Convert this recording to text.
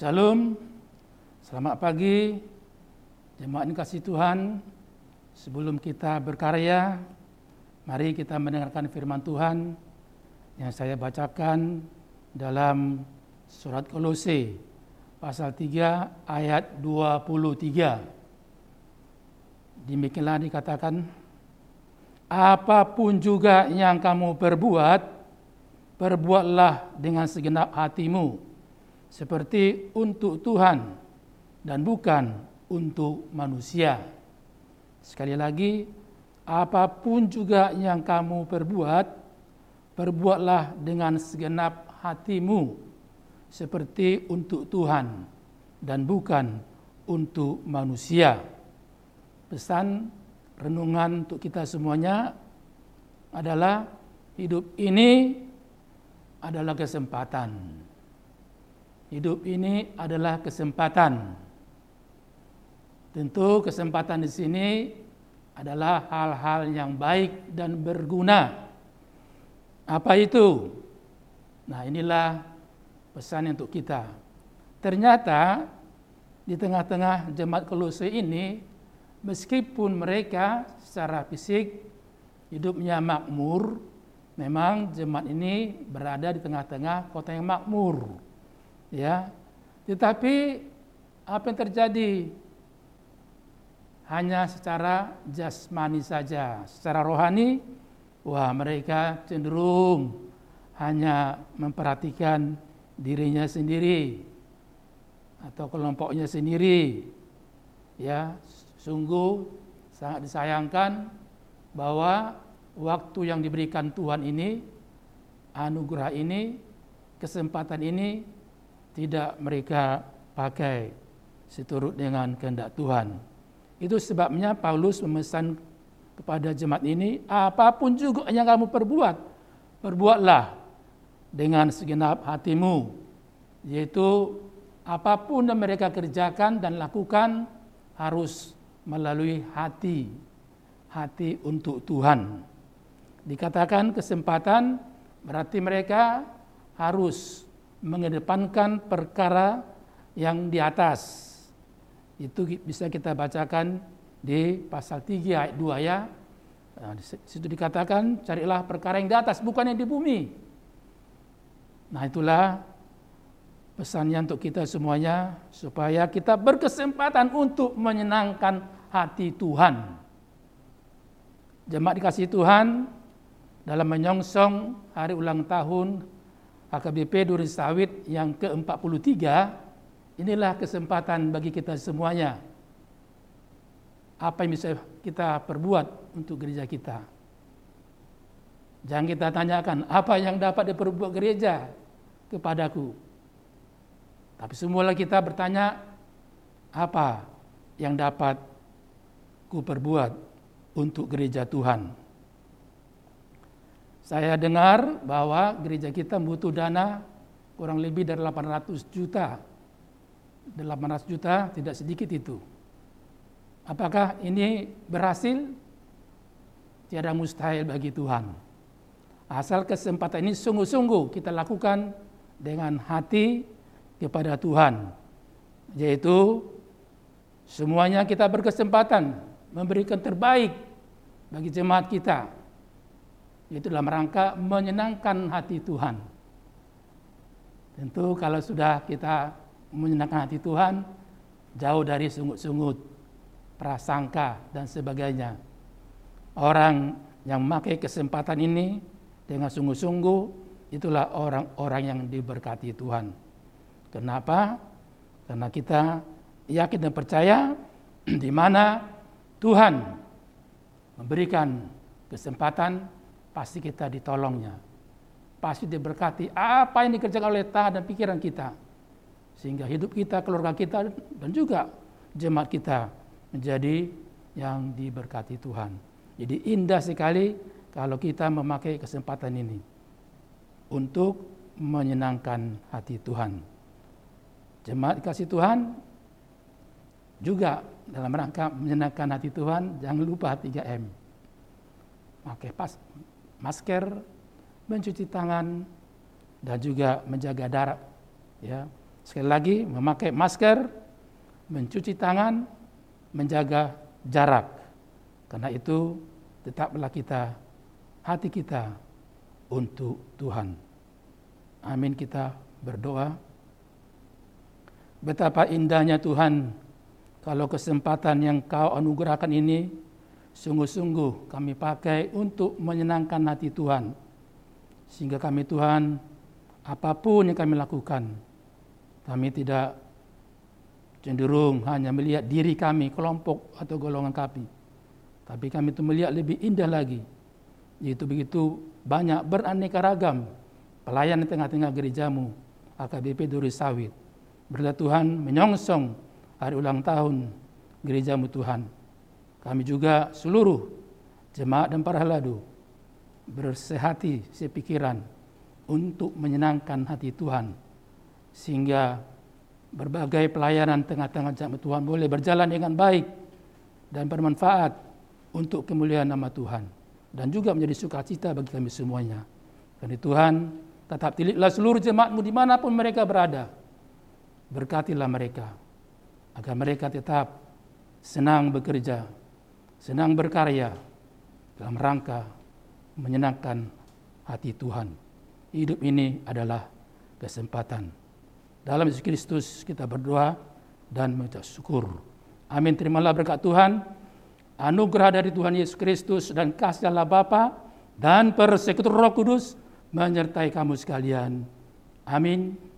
Shalom, selamat pagi, jemaat kasih Tuhan. Sebelum kita berkarya, mari kita mendengarkan firman Tuhan yang saya bacakan dalam surat Kolose pasal 3 ayat 23. Demikianlah dikatakan, apa pun juga yang kamu perbuat, perbuatlah dengan segenap hatimu seperti untuk Tuhan dan bukan untuk manusia. Sekali lagi, apa pun juga yang kamu perbuat, perbuatlah dengan segenap hatimu seperti untuk Tuhan dan bukan untuk manusia. Pesan renungan untuk kita semuanya adalah hidup ini adalah kesempatan Hidup ini adalah kesempatan. Tentu kesempatan di sini adalah hal-hal yang baik dan berguna. Apa itu? Nah, inilah pesan untuk kita. Ternyata di tengah-tengah jemaat Kolose ini meskipun mereka secara fisik hidupnya makmur, memang jemaat ini berada di tengah-tengah kota yang makmur ya. Tetapi apa yang terjadi? Hanya secara jasmani saja secara rohani wah mereka cenderung hanya memperhatikan dirinya sendiri atau kelompoknya sendiri. Ya sungguh sangat disayangkan bahwa waktu yang diberikan Tuhan ini anugerah ini kesempatan ini tidak mereka pakai seturut dengan kehendak Tuhan. Itu sebabnya Paulus memesan kepada jemaat ini, apa pun juga yang kamu perbuat, perbuatlah dengan segenap hatimu, yaitu apa pun yang mereka kerjakan dan lakukan harus melalui hati, hati untuk Tuhan. Dikatakan kesempatan berarti mereka harus mengedepankan perkara yang di atas. Itu bisa kita bacakan di pasal 3 ayat 2 ya. Nah, di situ dikatakan carilah perkara yang di atas bukan yang di bumi. Nah, itulah pesannya untuk kita semuanya supaya kita berkesempatan untuk menyenangkan hati Tuhan. Jemaat dikasih Tuhan dalam menyongsong hari ulang tahun HKBP Durin Sawit yang ke-43, inilah kesempatan bagi kita semuanya. Apa yang bisa kita perbuat untuk gereja kita? Jangan kita tanyakan apa yang dapat diperbuat gereja kepadaku. Tapi semula kita bertanya apa yang dapat ku perbuat untuk gereja Tuhan. Saya dengar bahwa gereja kita butuh dana kurang lebih dari 800 juta. 800 juta tidak sedikit itu. Apakah ini berhasil? Tiada mustahil bagi Tuhan. Asal kesempatan ini sungguh-sungguh kita lakukan dengan hati kepada Tuhan. Yaitu semuanya kita berkesempatan memberikan terbaik bagi jemaat kita itu dalam rangka menyenangkan hati Tuhan. Tentu kalau sudah kita menyenangkan hati Tuhan, jauh dari sungut-sungut, prasangka dan sebagainya. Orang yang memakai kesempatan ini dengan sungguh-sungguh, itulah orang-orang yang diberkati Tuhan. Kenapa? Karena kita yakin dan percaya di mana Tuhan memberikan kesempatan pasti kita ditolongnya. Pasti diberkati apa yang dikerjakan oleh tangan dan pikiran kita. Sehingga hidup kita, keluarga kita, dan juga jemaat kita menjadi yang diberkati Tuhan. Jadi indah sekali kalau kita memakai kesempatan ini untuk menyenangkan hati Tuhan. Jemaat kasih Tuhan juga dalam rangka menyenangkan hati Tuhan, jangan lupa 3M. Pakai pas, masker, mencuci tangan, dan juga menjaga jarak. Ya, Sekali lagi, memakai masker, mencuci tangan, menjaga jarak. Karena itu, tetaplah kita, hati kita untuk Tuhan. Amin kita berdoa. Betapa indahnya Tuhan kalau kesempatan yang kau anugerahkan ini sungguh-sungguh kami pakai untuk menyenangkan hati Tuhan. Sehingga kami Tuhan, apa pun yang kami lakukan, kami tidak cenderung hanya melihat diri kami, kelompok atau golongan kami. Tapi kami itu melihat lebih indah lagi. Yaitu begitu banyak beraneka ragam pelayan di tengah-tengah gerejamu, AKBP Duri Sawit. Berlah Tuhan menyongsong hari ulang tahun gerejamu Tuhan. Kami juga seluruh jemaat dan para haladu bersehati sepikiran untuk menyenangkan hati Tuhan sehingga berbagai pelayanan tengah-tengah jemaat Tuhan boleh berjalan dengan baik dan bermanfaat untuk kemuliaan nama Tuhan dan juga menjadi sukacita bagi kami semuanya. Karena Tuhan tetap tilitlah seluruh jemaatmu di mana pun mereka berada. Berkatilah mereka agar mereka tetap senang bekerja, senang berkarya dalam rangka menyenangkan hati Tuhan. Hidup ini adalah kesempatan. Dalam Yesus Kristus kita berdoa dan mengucap syukur. Amin. Terimalah berkat Tuhan, anugerah dari Tuhan Yesus Kristus dan kasih Allah Bapa dan persekutuan Roh Kudus menyertai kamu sekalian. Amin.